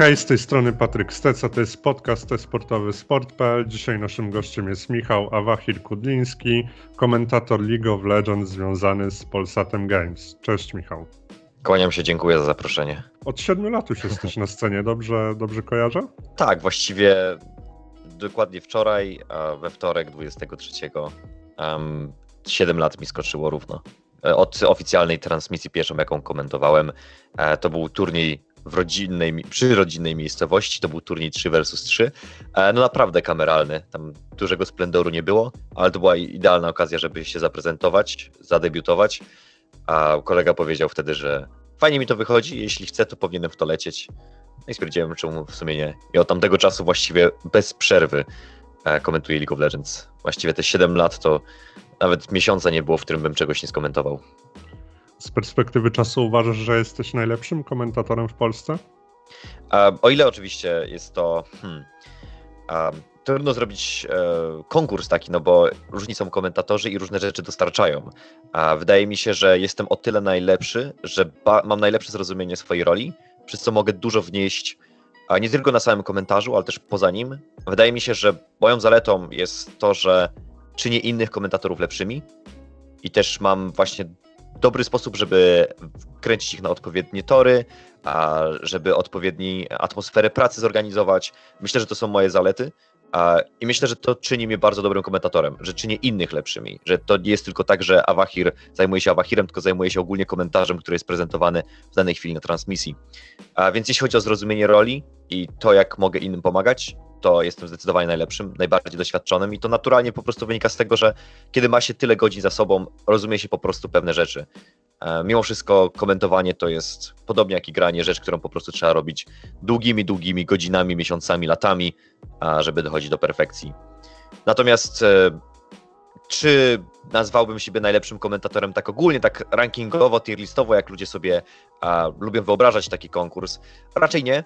Hej, z tej strony Patryk Steca, to jest podcast sportowy Sport.pl. Dzisiaj naszym gościem jest Michał Awachir Kudliński, komentator League of Legends związany z Polsatem Games. Cześć Michał. Kłaniam się, dziękuję za zaproszenie. Od siedmiu lat już jesteś na scenie, dobrze, dobrze kojarzę? Tak, właściwie dokładnie wczoraj, we wtorek 23, um, 7 lat mi skoczyło równo. E, od oficjalnej transmisji pierwszą, jaką komentowałem, e, to był turniej w rodzinnej, przy rodzinnej miejscowości. To był turniej 3 versus 3. E, no naprawdę kameralny. Tam dużego splendoru nie było, ale to była idealna okazja, żeby się zaprezentować, zadebiutować. A kolega powiedział wtedy, że fajnie mi to wychodzi, jeśli chcę, to powinienem w to lecieć. No i stwierdziłem, czemu w sumie nie. I od tamtego czasu właściwie bez przerwy e, komentuję League of Legends. Właściwie te 7 lat to nawet miesiąca nie było, w którym bym czegoś nie skomentował z perspektywy czasu uważasz, że jesteś najlepszym komentatorem w Polsce? O ile oczywiście jest to. Hmm, trudno zrobić e, konkurs taki, no bo różni są komentatorzy i różne rzeczy dostarczają. A wydaje mi się, że jestem o tyle najlepszy, że mam najlepsze zrozumienie swojej roli, przez co mogę dużo wnieść, a nie tylko na samym komentarzu, ale też poza nim. Wydaje mi się, że moją zaletą jest to, że czynię innych komentatorów lepszymi i też mam właśnie dobry sposób, żeby kręcić ich na odpowiednie tory, a żeby odpowiedni atmosferę pracy zorganizować. Myślę, że to są moje zalety. I myślę, że to czyni mnie bardzo dobrym komentatorem, że czyni innych lepszymi, że to nie jest tylko tak, że Awahir zajmuje się Awahirem, tylko zajmuje się ogólnie komentarzem, który jest prezentowany w danej chwili na transmisji. A więc jeśli chodzi o zrozumienie roli i to, jak mogę innym pomagać, to jestem zdecydowanie najlepszym, najbardziej doświadczonym i to naturalnie po prostu wynika z tego, że kiedy ma się tyle godzin za sobą, rozumie się po prostu pewne rzeczy. E, mimo wszystko komentowanie to jest podobnie jak i granie, rzecz, którą po prostu trzeba robić długimi, długimi godzinami, miesiącami, latami, żeby dochodzić do perfekcji. Natomiast e, czy nazwałbym siebie najlepszym komentatorem tak ogólnie, tak rankingowo, tier listowo, jak ludzie sobie a, lubią wyobrażać taki konkurs? Raczej nie,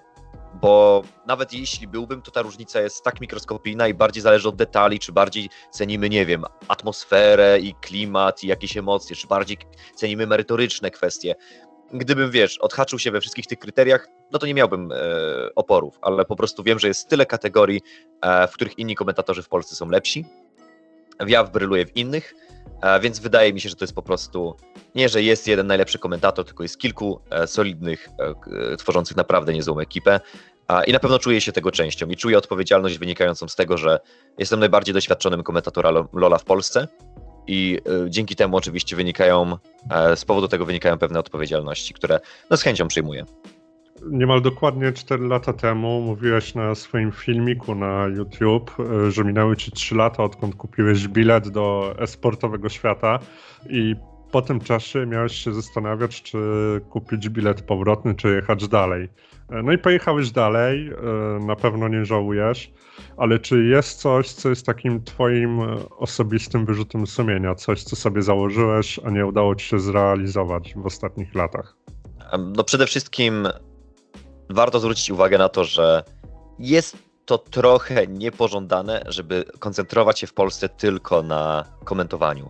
bo nawet jeśli byłbym, to ta różnica jest tak mikroskopijna i bardziej zależy od detali, czy bardziej cenimy, nie wiem, atmosferę i klimat i jakieś emocje, czy bardziej cenimy merytoryczne kwestie. Gdybym, wiesz, odhaczył się we wszystkich tych kryteriach, no to nie miałbym e, oporów, ale po prostu wiem, że jest tyle kategorii, e, w których inni komentatorzy w Polsce są lepsi. Ja bryluję w innych, e, więc wydaje mi się, że to jest po prostu nie, że jest jeden najlepszy komentator, tylko jest kilku e, solidnych, e, tworzących naprawdę niezłą ekipę. I na pewno czuję się tego częścią i czuję odpowiedzialność wynikającą z tego, że jestem najbardziej doświadczonym komentatorem Lola w Polsce i dzięki temu oczywiście wynikają, z powodu tego wynikają pewne odpowiedzialności, które no, z chęcią przyjmuję niemal dokładnie 4 lata temu mówiłeś na swoim filmiku na YouTube, e, że minęły ci 3 lata, odkąd kupiłeś bilet do esportowego świata i po tym czasie miałeś się zastanawiać, czy kupić bilet powrotny, czy jechać dalej. E, no i pojechałeś dalej, e, na pewno nie żałujesz, ale czy jest coś, co jest takim twoim osobistym wyrzutem sumienia, coś, co sobie założyłeś, a nie udało ci się zrealizować w ostatnich latach? No przede wszystkim warto zwrócić uwagę na to, że jest to trochę niepożądane, żeby koncentrować się w Polsce tylko na komentowaniu,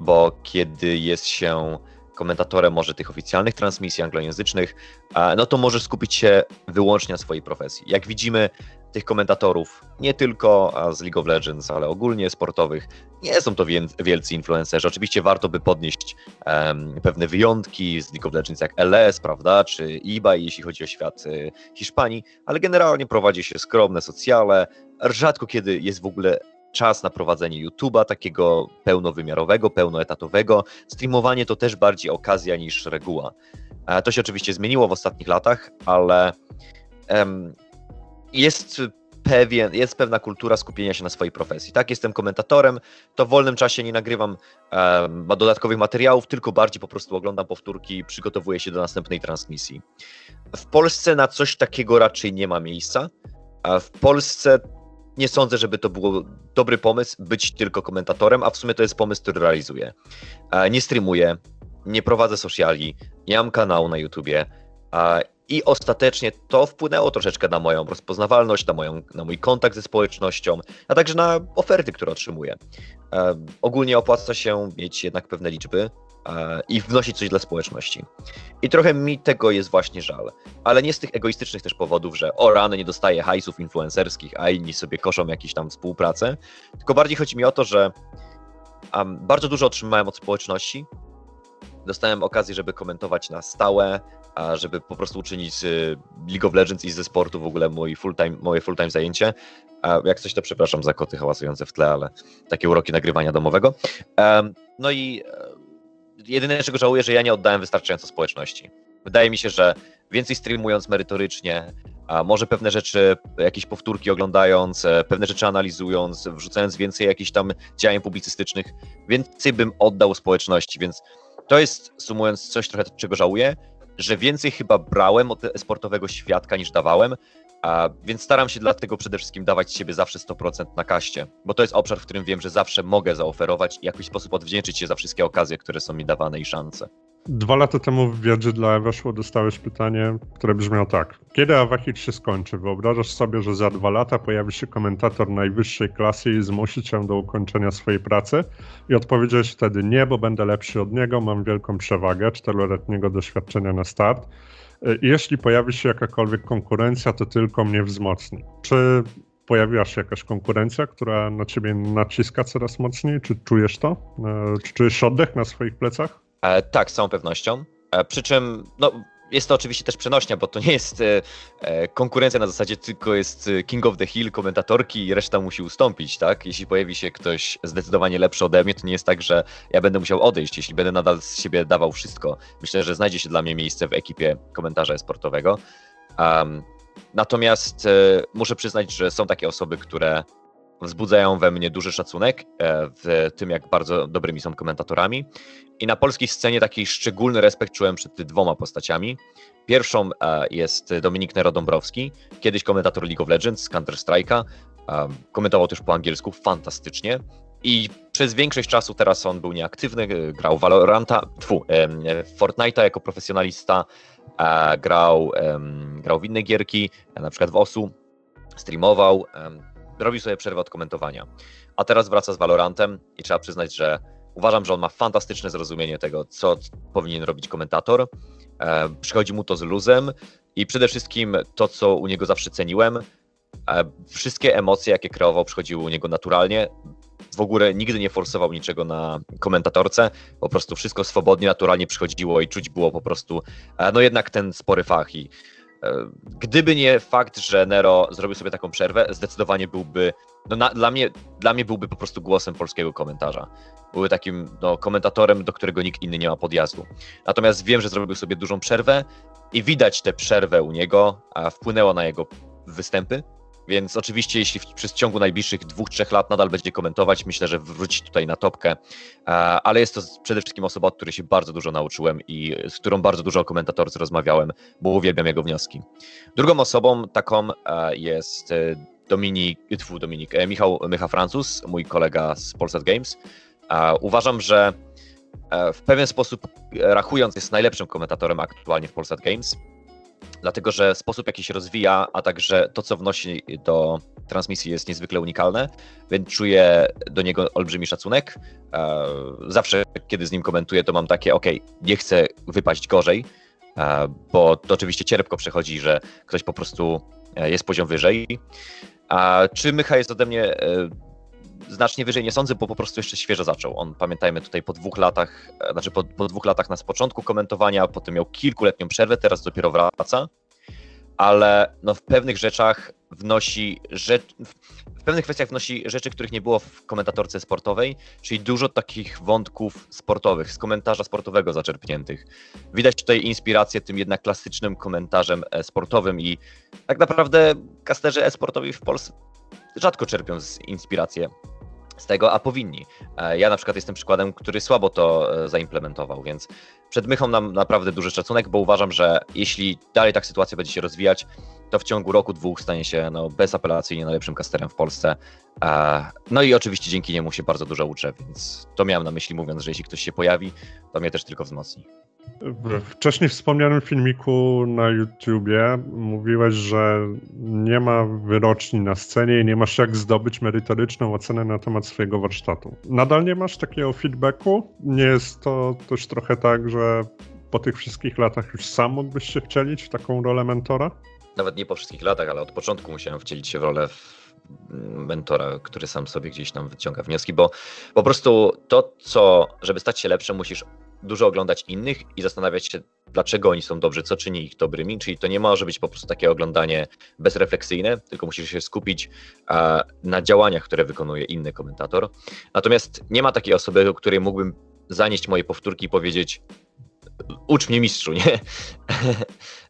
bo kiedy jest się komentatorem może tych oficjalnych transmisji anglojęzycznych, no to możesz skupić się wyłącznie na swojej profesji. Jak widzimy, tych komentatorów, nie tylko z League of Legends, ale ogólnie sportowych, nie są to wielcy influencerzy. Oczywiście warto by podnieść um, pewne wyjątki z League of Legends, jak LS, prawda, czy eBay, jeśli chodzi o świat y, Hiszpanii, ale generalnie prowadzi się skromne socjale. Rzadko kiedy jest w ogóle czas na prowadzenie YouTube'a, takiego pełnowymiarowego, pełnoetatowego. Streamowanie to też bardziej okazja niż reguła. E, to się oczywiście zmieniło w ostatnich latach, ale jest pewien, jest pewna kultura skupienia się na swojej profesji. Tak, jestem komentatorem, to w wolnym czasie nie nagrywam um, dodatkowych materiałów, tylko bardziej po prostu oglądam powtórki, przygotowuję się do następnej transmisji. W Polsce na coś takiego raczej nie ma miejsca. W Polsce nie sądzę, żeby to był dobry pomysł być tylko komentatorem, a w sumie to jest pomysł, który realizuję. Nie streamuję, nie prowadzę sociali, nie mam kanału na YouTubie i ostatecznie to wpłynęło troszeczkę na moją rozpoznawalność, na, moją, na mój kontakt ze społecznością, a także na oferty, które otrzymuję. E, ogólnie opłaca się mieć jednak pewne liczby, e, i wnosić coś dla społeczności. I trochę mi tego jest właśnie żal. Ale nie z tych egoistycznych też powodów, że o rany nie dostaję hajsów influencerskich, a inni sobie koszą jakieś tam współpracę, tylko bardziej chodzi mi o to, że um, bardzo dużo otrzymałem od społeczności. Dostałem okazję, żeby komentować na stałe, a żeby po prostu uczynić y, League of Legends i ze sportu w ogóle mój full time, moje full-time zajęcie. A jak coś, to przepraszam za koty hałasujące w tle, ale takie uroki nagrywania domowego. Um, no i e, jedyne, czego żałuję, że ja nie oddałem wystarczająco społeczności. Wydaje mi się, że więcej streamując merytorycznie, a może pewne rzeczy, jakieś powtórki oglądając, e, pewne rzeczy analizując, wrzucając więcej jakichś tam działań publicystycznych, więcej bym oddał społeczności, więc to jest, sumując, coś trochę, czego żałuję, że więcej chyba brałem od sportowego świadka niż dawałem, a, więc staram się dlatego przede wszystkim dawać siebie zawsze 100% na kaście, bo to jest obszar, w którym wiem, że zawsze mogę zaoferować i w jakiś sposób odwdzięczyć się za wszystkie okazje, które są mi dawane i szanse. Dwa lata temu w wiedzy dla weszło dostałeś pytanie, które brzmiało tak. Kiedy Awahit się skończy? Wyobrażasz sobie, że za dwa lata pojawi się komentator najwyższej klasy i zmusi cię do ukończenia swojej pracy? I odpowiedziałeś wtedy nie, bo będę lepszy od niego, mam wielką przewagę, czteroletniego doświadczenia na start. I jeśli pojawi się jakakolwiek konkurencja, to tylko mnie wzmocni. Czy pojawiła się jakaś konkurencja, która na ciebie naciska coraz mocniej? Czy czujesz to? E, czy czujesz oddech na swoich plecach? E, tak, z całą pewnością. E, przy czym, no, jest to oczywiście też przenośnia, bo to nie jest e, e, konkurencja na zasadzie tylko jest e, King of the Hill, komentatorki i reszta musi ustąpić, tak? Jeśli pojawi się ktoś zdecydowanie lepszy ode mnie, to nie jest tak, że ja będę musiał odejść, jeśli będę nadal z siebie dawał wszystko. Myślę, że znajdzie się dla mnie miejsce w ekipie komentarza sportowego. Um, natomiast muszę przyznać, że są takie osoby, które wzbudzają we mnie duży szacunek e, w tym, jak bardzo dobrymi są komentatorami. I na polskiej scenie taki szczególny respekt czułem przed dwoma postaciami. Pierwszą e, jest Dominik Nero-Dąbrowski, kiedyś komentator League of Legends, Counter-Strike'a. E, komentował też po angielsku fantastycznie. I przez większość czasu teraz on był nieaktywny, grał Valoranta, tfu, Fortnite'a jako profesjonalista, grał, grał w inne gierki, na przykład w OSU, streamował, robił sobie przerwę od komentowania. A teraz wraca z Valorantem i trzeba przyznać, że uważam, że on ma fantastyczne zrozumienie tego, co powinien robić komentator. E, przychodzi mu to z luzem i przede wszystkim to, co u niego zawsze ceniłem, e, wszystkie emocje, jakie kreował, przychodziły u niego naturalnie. W ogóle nigdy nie forsował niczego na komentatorce, po prostu wszystko swobodnie, naturalnie przychodziło i czuć było po prostu, e, no jednak ten spory fach i gdyby nie fakt, że Nero zrobił sobie taką przerwę, zdecydowanie byłby, no na, dla, mnie, dla mnie byłby po prostu głosem polskiego komentarza. Byłby takim no, komentatorem, do którego nikt inny nie ma podjazdu. Natomiast wiem, że zrobił sobie dużą przerwę i widać tę przerwę u niego, a wpłynęło na jego występy. Więc oczywiście, jeśli w, przez ciągu najbliższych dwóch, trzech lat nadal będzie komentować, myślę, że wróci tutaj na topkę. Ale jest to przede wszystkim osoba, od której się bardzo dużo nauczyłem i z którą bardzo dużo o komentatorce rozmawiałem, bo uwielbiam jego wnioski. Drugą osobą taką jest e, Dominik, tfu, Dominik e, Michał Mycha Francuz, mój kolega z Polsat Games. Uważam, że e, w pewien sposób rachując jest najlepszym komentatorem aktualnie w Polsat Games dlatego że sposób, jaki się rozwija, a także to, co wnosi do transmisji jest niezwykle unikalne, więc czuję do niego olbrzymi szacunek. E, zawsze, kiedy z nim komentuję, to mam takie, ok, nie chcę wypaść gorzej, e, bo to oczywiście cierpko przechodzi, że ktoś po prostu e, jest poziom wyżej. A czy Mycha jest ode mnie znacznie wyżej nie sądzę, bo po prostu jeszcze świeżo zaczął. On, pamiętajmy, tutaj po dwóch latach, e, znaczy po, po dwóch latach nas z początku komentowania, potem miał kilkuletnią przerwę, teraz dopiero wraca, ale no w pewnych rzeczach wnosi rzecz, w pewnych kwestiach wnosi rzeczy, których nie było w komentatorce sportowej, czyli dużo takich wątków sportowych, z komentarza sportowego zaczerpniętych. Widać tutaj inspirację tym jednak klasycznym komentarzem sportowym i tak naprawdę kasterzy e-sportowi w Polsce rzadko czerpią z inspirację z tego, a powinni. E, ja na przykład jestem przykładem, który słabo to e, zaimplementował, więc przed Mychą nam naprawdę duży szacunek, bo uważam, że jeśli dalej tak sytuacja będzie się rozwijać, to w ciągu roku, dwóch stanie się no, bezapelacyjnie najlepszym casterem w Polsce. No i oczywiście dzięki niemu się bardzo dużo uczę, więc to miałem na myśli mówiąc, że jeśli ktoś się pojawi, to mnie też tylko wzmocni. W wcześniej wspomnianym filmiku na YouTubie mówiłeś, że nie ma wyroczni na scenie i nie masz jak zdobyć merytoryczną ocenę na temat swojego warsztatu. Nadal nie masz takiego feedbacku? Nie jest to też trochę tak, że po tych wszystkich latach już sam mógłbyś się wcielić w taką rolę mentora? Nawet nie po wszystkich latach, ale od początku musiałem wcielić się w rolę mentora, który sam sobie gdzieś tam wyciąga wnioski, bo po prostu to, co, żeby stać się lepszym, musisz dużo oglądać innych i zastanawiać się, dlaczego oni są dobrzy, co czyni ich dobrymi. Czyli to nie może być po prostu takie oglądanie bezrefleksyjne, tylko musisz się skupić na działaniach, które wykonuje inny komentator. Natomiast nie ma takiej osoby, do której mógłbym zanieść moje powtórki i powiedzieć: ucz mnie mistrzu, nie?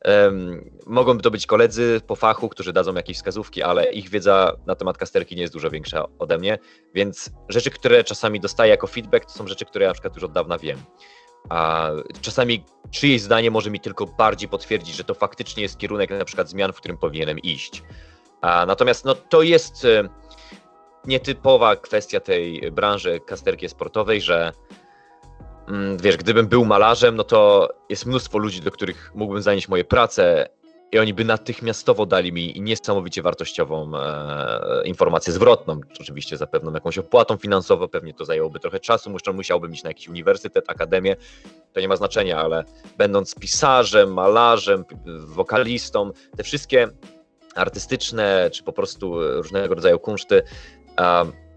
Mogą to być koledzy po fachu, którzy dadzą jakieś wskazówki, ale ich wiedza na temat kasterki nie jest dużo większa ode mnie, więc rzeczy, które czasami dostaję jako feedback, to są rzeczy, które ja na przykład już od dawna wiem. A czasami czyjeś zdanie może mi tylko bardziej potwierdzić, że to faktycznie jest kierunek na przykład zmian, w którym powinienem iść. A natomiast no, to jest nietypowa kwestia tej branży kasterki sportowej, że wiesz, gdybym był malarzem, no to jest mnóstwo ludzi, do których mógłbym zanieść moje prace i oni by natychmiastowo dali mi niesamowicie wartościową e, informację zwrotną, oczywiście za pewną jakąś opłatą finansową, pewnie to zajęłoby trochę czasu, muszę, musiałbym iść na jakiś uniwersytet, akademię, to nie ma znaczenia, ale będąc pisarzem, malarzem, wokalistą, te wszystkie artystyczne, czy po prostu różnego rodzaju kunszty,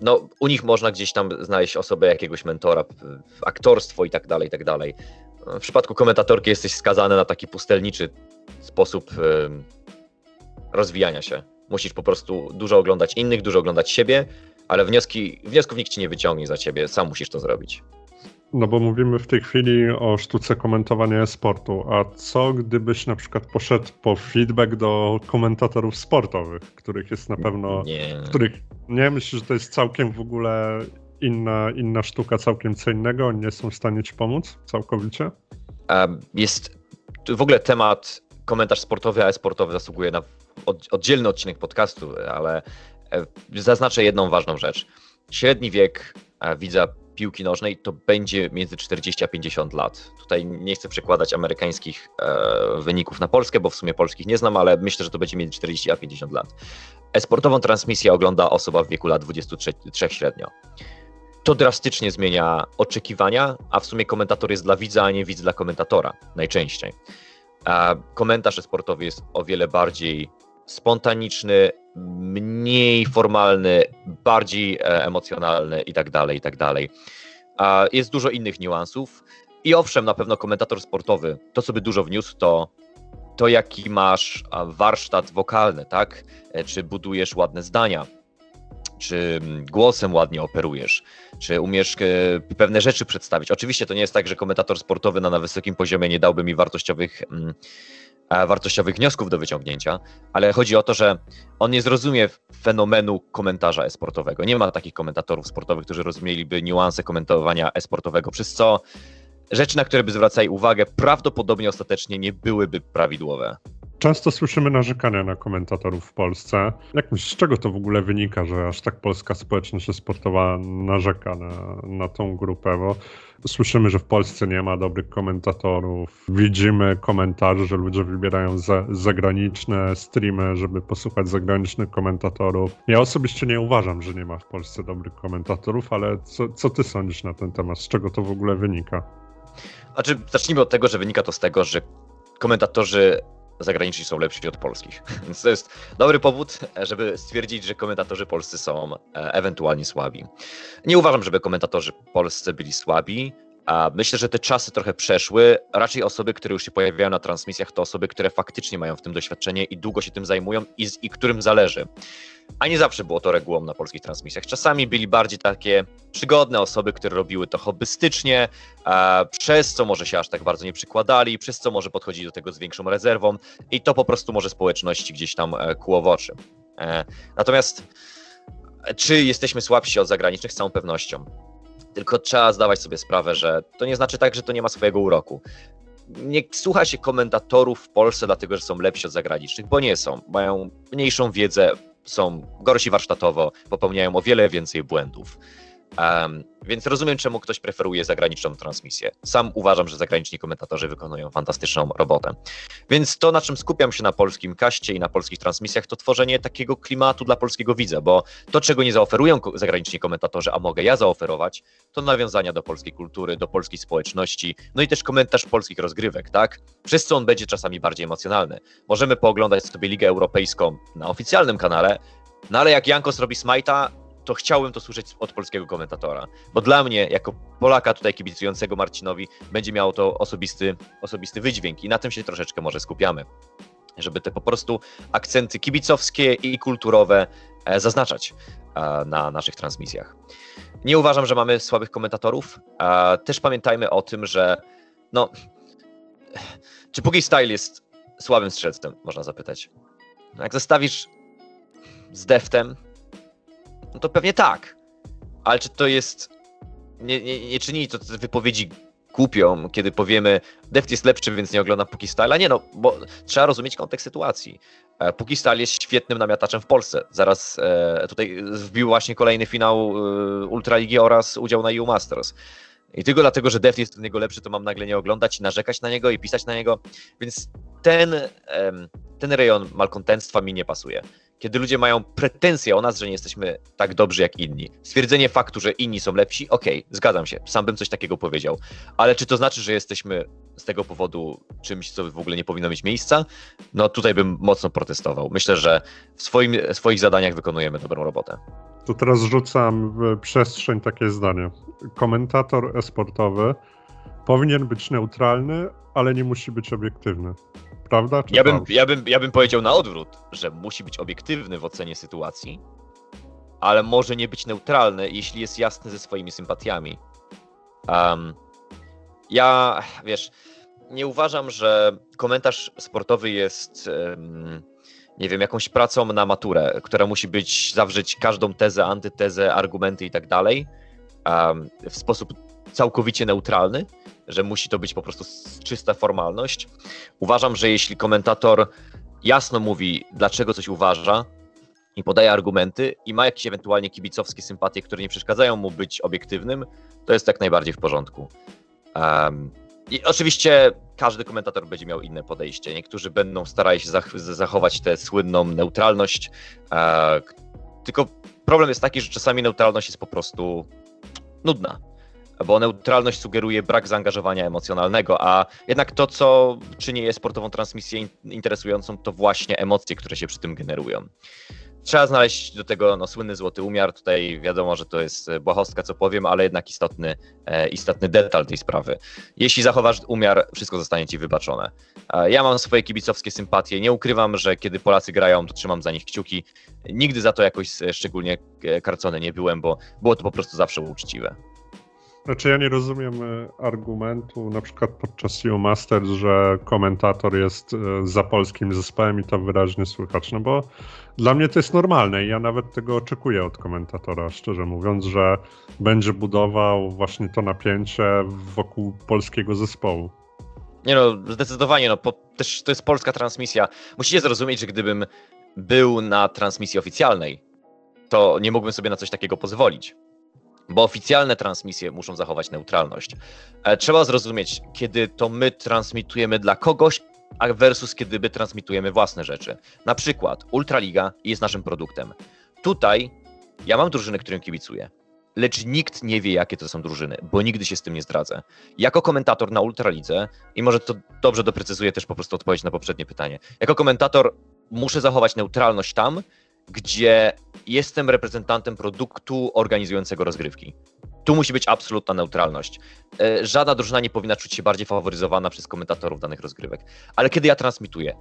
no, u nich można gdzieś tam znaleźć osobę jakiegoś mentora, aktorstwo i tak dalej, i tak dalej. W przypadku komentatorki jesteś skazany na taki pustelniczy sposób rozwijania się. Musisz po prostu dużo oglądać innych, dużo oglądać siebie, ale wnioski, wniosków nikt ci nie wyciągnie za ciebie, sam musisz to zrobić. No bo mówimy w tej chwili o sztuce komentowania sportu, a co gdybyś na przykład poszedł po feedback do komentatorów sportowych, których jest na pewno, nie. których nie myślę, że to jest całkiem w ogóle inna, inna sztuka, całkiem co innego, oni nie są w stanie ci pomóc całkowicie? Jest w ogóle temat komentarz sportowy, a e-sportowy zasługuje na oddzielny odcinek podcastu, ale e, zaznaczę jedną ważną rzecz. Średni wiek widza piłki nożnej to będzie między 40 a 50 lat. Tutaj nie chcę przekładać amerykańskich e, wyników na Polskę, bo w sumie polskich nie znam, ale myślę, że to będzie między 40 a 50 lat. Esportową transmisję ogląda osoba w wieku lat 23 średnio. To drastycznie zmienia oczekiwania, a w sumie komentator jest dla widza, a nie widz dla komentatora najczęściej. Komentarz sportowy jest o wiele bardziej spontaniczny, mniej formalny, bardziej e, emocjonalny i tak dalej, i tak dalej. Jest dużo innych niuansów i owszem, na pewno komentator sportowy, to co by dużo wniósł, to to jaki masz warsztat wokalny, tak? E, czy budujesz ładne zdania, czy głosem ładnie operujesz, czy umiesz e, pewne rzeczy przedstawić. Oczywiście to nie jest tak, że komentator sportowy na, na wysokim poziomie nie dałby mi wartościowych wartościowych wniosków do wyciągnięcia, ale chodzi o to, że on nie zrozumie fenomenu komentarza esportowego. Nie ma takich komentatorów sportowych, którzy rozumieliby niuanse komentowania esportowego, przez co rzeczy, na które by zwracali uwagę, prawdopodobnie ostatecznie nie byłyby prawidłowe. Często słyszymy narzekania na komentatorów w Polsce. Jak myślisz, z czego to w ogóle wynika, że aż tak polska społeczność sportowa narzeka na, na tą grupę? Bo słyszymy, że w Polsce nie ma dobrych komentatorów. Widzimy komentarze, że ludzie wybierają za, zagraniczne streamy, żeby posłuchać zagranicznych komentatorów. Ja osobiście nie uważam, że nie ma w Polsce dobrych komentatorów, ale co, co ty sądzisz na ten temat? Z czego to w ogóle wynika? Znaczy, zacznijmy od tego, że wynika to z tego, że komentatorzy zagraniczni są lepsi od polskich. Więc to jest dobry powód, żeby stwierdzić, że komentatorzy polscy są e, ewentualnie słabi. Nie uważam, żeby komentatorzy polscy byli słabi. Myślę, że te czasy trochę przeszły. Raczej osoby, które już się pojawiają na transmisjach, to osoby, które faktycznie mają w tym doświadczenie i długo się tym zajmują i, i którym zależy. A nie zawsze było to regułą na polskich transmisjach. Czasami byli bardziej takie przygodne osoby, które robiły to hobbystycznie, przez co może się aż tak bardzo nie przykładali, przez co może podchodzili do tego z większą rezerwą i to po prostu może społeczności gdzieś tam e, kło w oczy. E, natomiast czy jesteśmy słabsi od zagranicznych? Z całą pewnością. Tylko trzeba zdawać sobie sprawę, że to nie znaczy tak, że to nie ma swojego uroku. nie słucha się komentatorów w Polsce dlatego, że są lepsi od zagranicznych, bo nie są. Mają mniejszą wiedzę, są gorsi warsztatowo, popełniają o wiele więcej błędów. Um, więc rozumiem, czemu ktoś preferuje zagraniczną transmisję. Sam uważam, że zagraniczni komentatorzy wykonują fantastyczną robotę. Więc to, na czym skupiam się na polskim kaście i na polskich transmisjach, to tworzenie takiego klimatu dla polskiego widza, bo to, czego nie zaoferują zagraniczni komentatorzy, a mogę ja zaoferować, to nawiązania do polskiej kultury, do polskiej społeczności, no i też komentarz polskich rozgrywek, tak? Przez co on będzie czasami bardziej emocjonalny. Możemy pooglądać sobie Ligę Europejską na oficjalnym kanale, no ale jak Jankos robi smajta, to chciałbym to słyszeć od polskiego komentatora. Bo dla mnie, jako Polaka tutaj kibicującego Marcinowi, będzie miało to osobisty, osobisty wydźwięk i na tym się troszeczkę może skupiamy. Żeby te po prostu akcenty kibicowskie i kulturowe e, zaznaczać e, na naszych transmisjach. Nie uważam, że mamy słabych komentatorów. Też pamiętajmy o tym, że no, czy Pugi Style jest słabym strzelcem, można zapytać. Jak zestawisz z Deftem, no to pewnie tak. Ale czy to jest. Nie, nie, nie czyni to wypowiedzi kupią, kiedy powiemy Deft jest lepszy, więc nie oglądam Puki Style. Nie no, bo trzeba rozumieć kontekst sytuacji. E, Puki Style jest świetnym namiataczem w Polsce. Zaraz e, tutaj wbił właśnie kolejny finał e, Ultraligi oraz udział na EU Masters. I tylko dlatego, że Deft jest od niego lepszy, to mam nagle nie oglądać i narzekać na niego i pisać na niego. Więc ten, ten rejon malkontentstwa mi nie pasuje kiedy ludzie mają pretensje o nas, że nie jesteśmy tak dobrzy jak inni. Stwierdzenie faktu, że inni są lepsi, okej, okay, zgadzam się, sam bym coś takiego powiedział. Ale czy to znaczy, że jesteśmy z tego powodu czymś, co w ogóle nie powinno mieć miejsca? No tutaj bym mocno protestował. Myślę, że w swoim, swoich zadaniach wykonujemy dobrą robotę. To teraz rzucam w przestrzeń takie zdanie. Komentator esportowy powinien być neutralny, ale nie musi być obiektywny prawda? ja bym, ja, bym, ja bym powiedział na odwrót, że musi być obiektywny w ocenie sytuacji, ale może nie być neutralny, jeśli jest jasny ze swoimi sympatiami. Um, ja, wiesz, nie uważam, że komentarz sportowy jest, um, nie wiem, jakąś pracą na maturę, która musi być, zawrzeć każdą tezę, antytezę, argumenty i tak dalej w sposób całkowicie neutralny że musi to być po prostu czysta formalność. Uważam, że jeśli komentator jasno mówi, dlaczego coś uważa i podaje argumenty i ma jakieś ewentualnie kibicowskie sympatie, które nie przeszkadzają mu być obiektywnym, to jest jak najbardziej w porządku. Um, I oczywiście każdy komentator będzie miał inne podejście. Niektórzy będą starali się zach zachować tę słynną neutralność, e, tylko problem jest taki, że czasami neutralność jest po prostu nudna bo neutralność sugeruje brak zaangażowania emocjonalnego, a jednak to, co czyni je sportową transmisję interesującą, to właśnie emocje, które się przy tym generują. Trzeba znaleźć do tego no, słynny złoty umiar. Tutaj wiadomo, że to jest błahostka, co powiem, ale jednak istotny, e, istotny detal tej sprawy. Jeśli zachowasz umiar, wszystko zostanie ci wybaczone. E, ja mam swoje kibicowskie sympatie. Nie ukrywam, że kiedy Polacy grają, to trzymam za nich kciuki. Nigdy za to jakoś e, szczególnie e, karcony nie byłem, bo było to po prostu zawsze uczciwe. Znaczy ja nie rozumiem e, argumentu na przykład podczas EU Masters, że komentator jest e, za polskim zespołem i to wyraźnie słychać, no bo dla mnie to jest normalne i ja nawet tego oczekuję od komentatora, szczerze mówiąc, że będzie budował właśnie to napięcie wokół polskiego zespołu. Nie no, zdecydowanie, no po, też to jest polska transmisja. Musicie zrozumieć, że gdybym był na transmisji oficjalnej, to nie mógłbym sobie na coś takiego pozwolić bo oficjalne transmisje muszą zachować neutralność. E, trzeba zrozumieć, kiedy to my transmitujemy dla kogoś, a versus kiedy my transmitujemy własne rzeczy. Na przykład Ultraliga jest naszym produktem. Tutaj ja mam drużyny, którym kibicuję, lecz nikt nie wie, jakie to są drużyny, bo nigdy się z tym nie zdradzę. Jako komentator na Ultralidze, i może to dobrze doprecyzuję też po prostu odpowiedź na poprzednie pytanie, jako komentator muszę zachować neutralność tam, gdzie jestem reprezentantem produktu organizującego rozgrywki. Tu musi być absolutna neutralność. E, żadna drużyna nie powinna czuć się bardziej faworyzowana przez komentatorów danych rozgrywek. Ale kiedy ja transmituję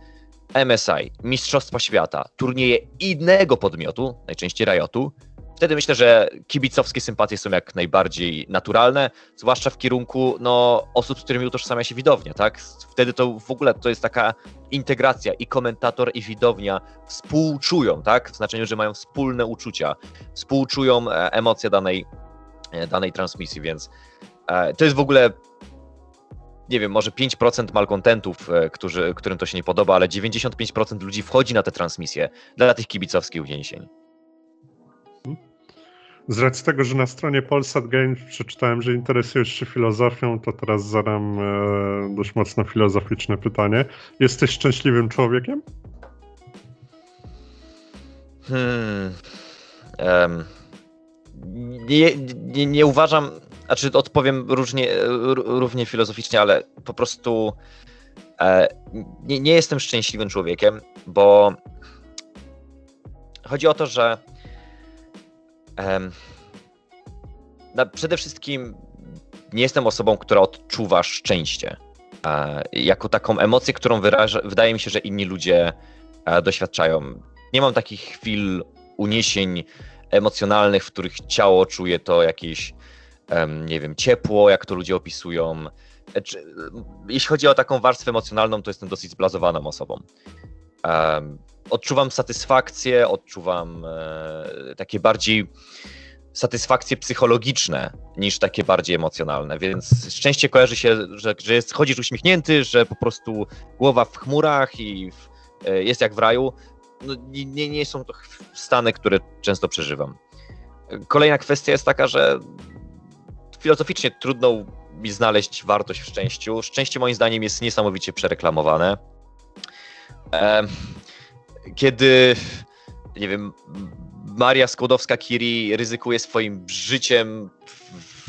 MSI, Mistrzostwa Świata, turnieje innego podmiotu, najczęściej Riotu, wtedy myślę, że kibicowskie sympatie są jak najbardziej naturalne, zwłaszcza w kierunku no, osób, z którymi utożsamia się widownia, tak? Wtedy to w ogóle to jest taka integracja i komentator i widownia współczują, tak? W znaczeniu, że mają wspólne uczucia, współczują e, emocje danej, e, danej transmisji, więc e, to jest w ogóle nie wiem, może 5% malkontentów, którzy, którym to się nie podoba, ale 95% ludzi wchodzi na te transmisje dla tych kibicowskich uwięzień. Z racji tego, że na stronie Polsat Games przeczytałem, że interesujesz się filozofią, to teraz zadam e, dość mocno filozoficzne pytanie. Jesteś szczęśliwym człowiekiem? Hmm. Um. Nie, nie, nie, uważam, znaczy odpowiem różnie, równie filozoficznie, ale po prostu e, nie, nie jestem szczęśliwym człowiekiem, bo chodzi o to, że przede wszystkim nie jestem osobą, która odczuwa szczęście. Jako taką emocję, którą wyraża, wydaje mi się, że inni ludzie doświadczają. Nie mam takich chwil uniesień emocjonalnych, w których ciało czuje to jakieś, nie wiem, ciepło, jak to ludzie opisują. E, jeśli chodzi o taką warstwę emocjonalną, to jestem dosyć zblazowaną osobą odczuwam satysfakcję, odczuwam e, takie bardziej satysfakcje psychologiczne niż takie bardziej emocjonalne, więc szczęście kojarzy się, że, że jest, chodzisz uśmiechnięty, że po prostu głowa w chmurach i w, e, jest jak w raju. No, nie, nie są to stany, które często przeżywam. Kolejna kwestia jest taka, że filozoficznie trudno mi znaleźć wartość w szczęściu. Szczęście moim zdaniem jest niesamowicie przereklamowane kiedy, nie wiem, Maria Skłodowska-Curie ryzykuje swoim życiem,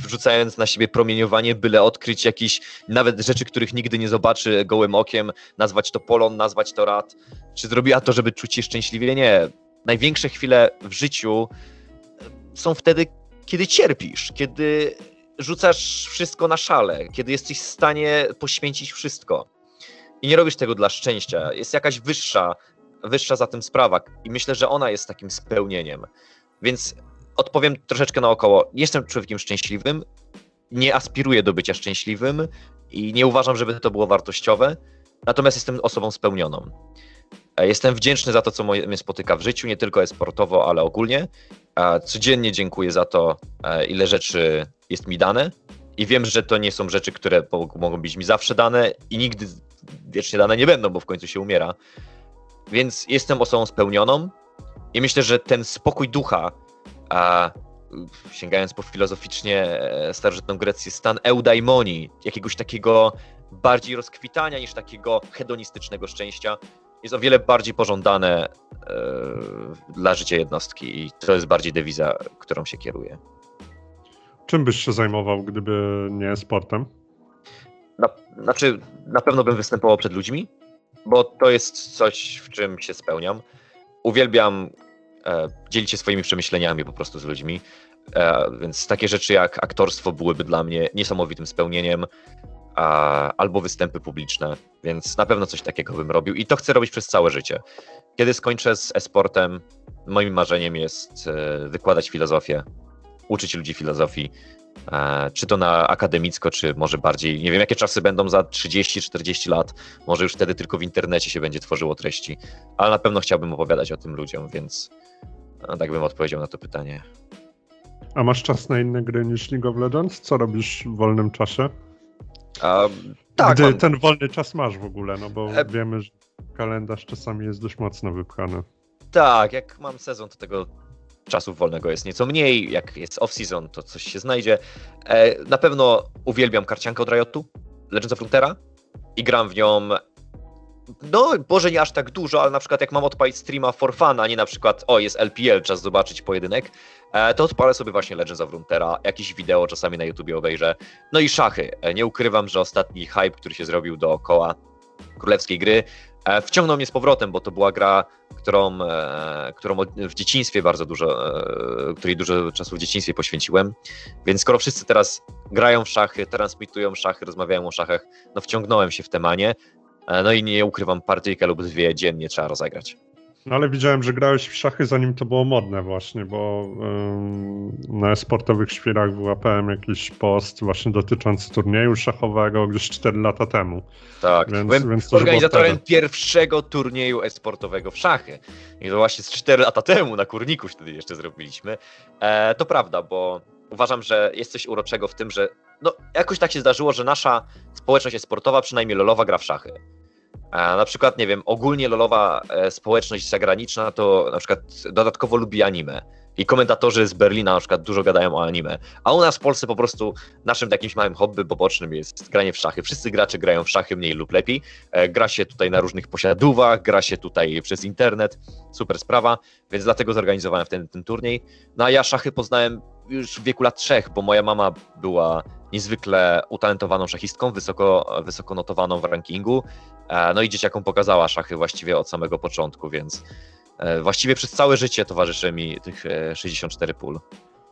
wrzucając na siebie promieniowanie, byle odkryć jakieś nawet rzeczy, których nigdy nie zobaczy gołym okiem, nazwać to polon, nazwać to rad. Czy zrobiła to, żeby czuć się szczęśliwie? Nie. Największe chwile w życiu są wtedy, kiedy cierpisz, kiedy rzucasz wszystko na szale, kiedy jesteś w stanie poświęcić wszystko. I nie robisz tego dla szczęścia. Jest jakaś wyższa wyższa za tym sprawa i myślę, że ona jest takim spełnieniem. Więc odpowiem troszeczkę naokoło. Jestem człowiekiem szczęśliwym, nie aspiruję do bycia szczęśliwym i nie uważam, żeby to było wartościowe, natomiast jestem osobą spełnioną. E, jestem wdzięczny za to, co mnie spotyka w życiu, nie tylko sportowo, ale ogólnie. Codziennie dziękuję za to, e, ile rzeczy jest mi dane i wiem, że to nie są rzeczy, które mogą być mi zawsze dane i nigdy wiecznie dane nie będą, bo w końcu się umiera. Więc jestem osobą spełnioną i myślę, że ten spokój ducha, a sięgając po filozoficznie e, starożytną Grecję, stan eudaimonii, jakiegoś takiego bardziej rozkwitania niż takiego hedonistycznego szczęścia, jest o wiele bardziej pożądane e, dla życia jednostki i to jest bardziej dewiza, którą się kieruje. Czym byś się zajmował, gdyby nie sportem? Na, znaczy, na pewno bym występował przed ludźmi, bo to jest coś, w czym się spełniam. Uwielbiam e, dzielić się swoimi przemyśleniami po prostu z ludźmi, e, więc takie rzeczy jak aktorstwo byłyby dla mnie niesamowitym spełnieniem, a, albo występy publiczne, więc na pewno coś takiego bym robił i to chcę robić przez całe życie. Kiedy skończę z e-sportem, moim marzeniem jest e, wykładać filozofię, uczyć ludzi filozofii, czy to na akademicko, czy może bardziej, nie wiem jakie czasy będą za 30-40 lat, może już wtedy tylko w internecie się będzie tworzyło treści, ale na pewno chciałbym opowiadać o tym ludziom, więc no, tak bym odpowiedział na to pytanie. A masz czas na inne gry niż League of Legends? Co robisz w wolnym czasie? A, tak, Gdy mam... ten wolny czas masz w ogóle, no bo e... wiemy, że kalendarz czasami jest dość mocno wypchany. Tak, jak mam sezon, to tego czasów wolnego jest nieco mniej, jak jest off-season, to coś się znajdzie. E, na pewno uwielbiam karciankę od Riotu, Legends of Runeterra i gram w nią no, może nie aż tak dużo, ale na przykład jak mam odpalić streama for fun, a nie na przykład, o, jest LPL, czas zobaczyć pojedynek, e, to odpalę sobie właśnie Legends of Runeterra, jakieś wideo czasami na YouTubie obejrzę. No i szachy. E, nie ukrywam, że ostatni hype, który się zrobił dookoła królewskiej gry, wciągnął mnie z powrotem, bo to była gra, którą, e, którą w dzieciństwie bardzo dużo, e, której dużo czasu w dzieciństwie poświęciłem. Więc skoro wszyscy teraz grają w szachy, transmitują szachy, rozmawiają o szachach, no wciągnąłem się w temanie. No i nie ukrywam, partyjkę lub dwie dziennie trzeba rozegrać. No ale widziałem, że grałeś w szachy zanim to było modne właśnie, bo ym, na sportowych świerach wyłapałem jakiś post właśnie dotyczący turnieju szachowego gdzieś 4 lata temu. Tak, więc, byłem więc organizatorem pierwszego turnieju esportowego w szachy. I to właśnie z 4 lata temu na Kurniku wtedy jeszcze zrobiliśmy. E, to prawda, bo uważam, że jest coś uroczego w tym, że no, jakoś tak się zdarzyło, że nasza społeczność jest sportowa, przynajmniej lolowa, gra w szachy. Na przykład, nie wiem, ogólnie lolowa e, społeczność zagraniczna to na przykład dodatkowo lubi anime. I komentatorzy z Berlina na przykład dużo gadają o anime. A u nas w Polsce po prostu naszym jakimś małym hobby pobocznym jest granie w szachy. Wszyscy gracze grają w szachy mniej lub lepiej. E, gra się tutaj na różnych posiadówach, gra się tutaj przez internet. Super sprawa, więc dlatego zorganizowałem ten, ten turniej. No a ja szachy poznałem już w wieku lat trzech, bo moja mama była niezwykle utalentowaną szachistką, wysoko, wysoko notowaną w rankingu. E, No i dzieciakom pokazała szachy właściwie od samego początku, więc e, właściwie przez całe życie towarzyszy mi tych e, 64 pól.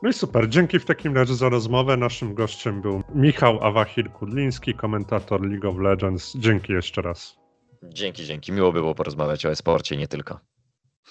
No i super, dzięki w takim razie za rozmowę. Naszym gościem był Michał Awachir-Kudliński, komentator League of Legends. Dzięki jeszcze raz. Dzięki, dzięki. Miło było porozmawiać o e-sporcie, nie tylko.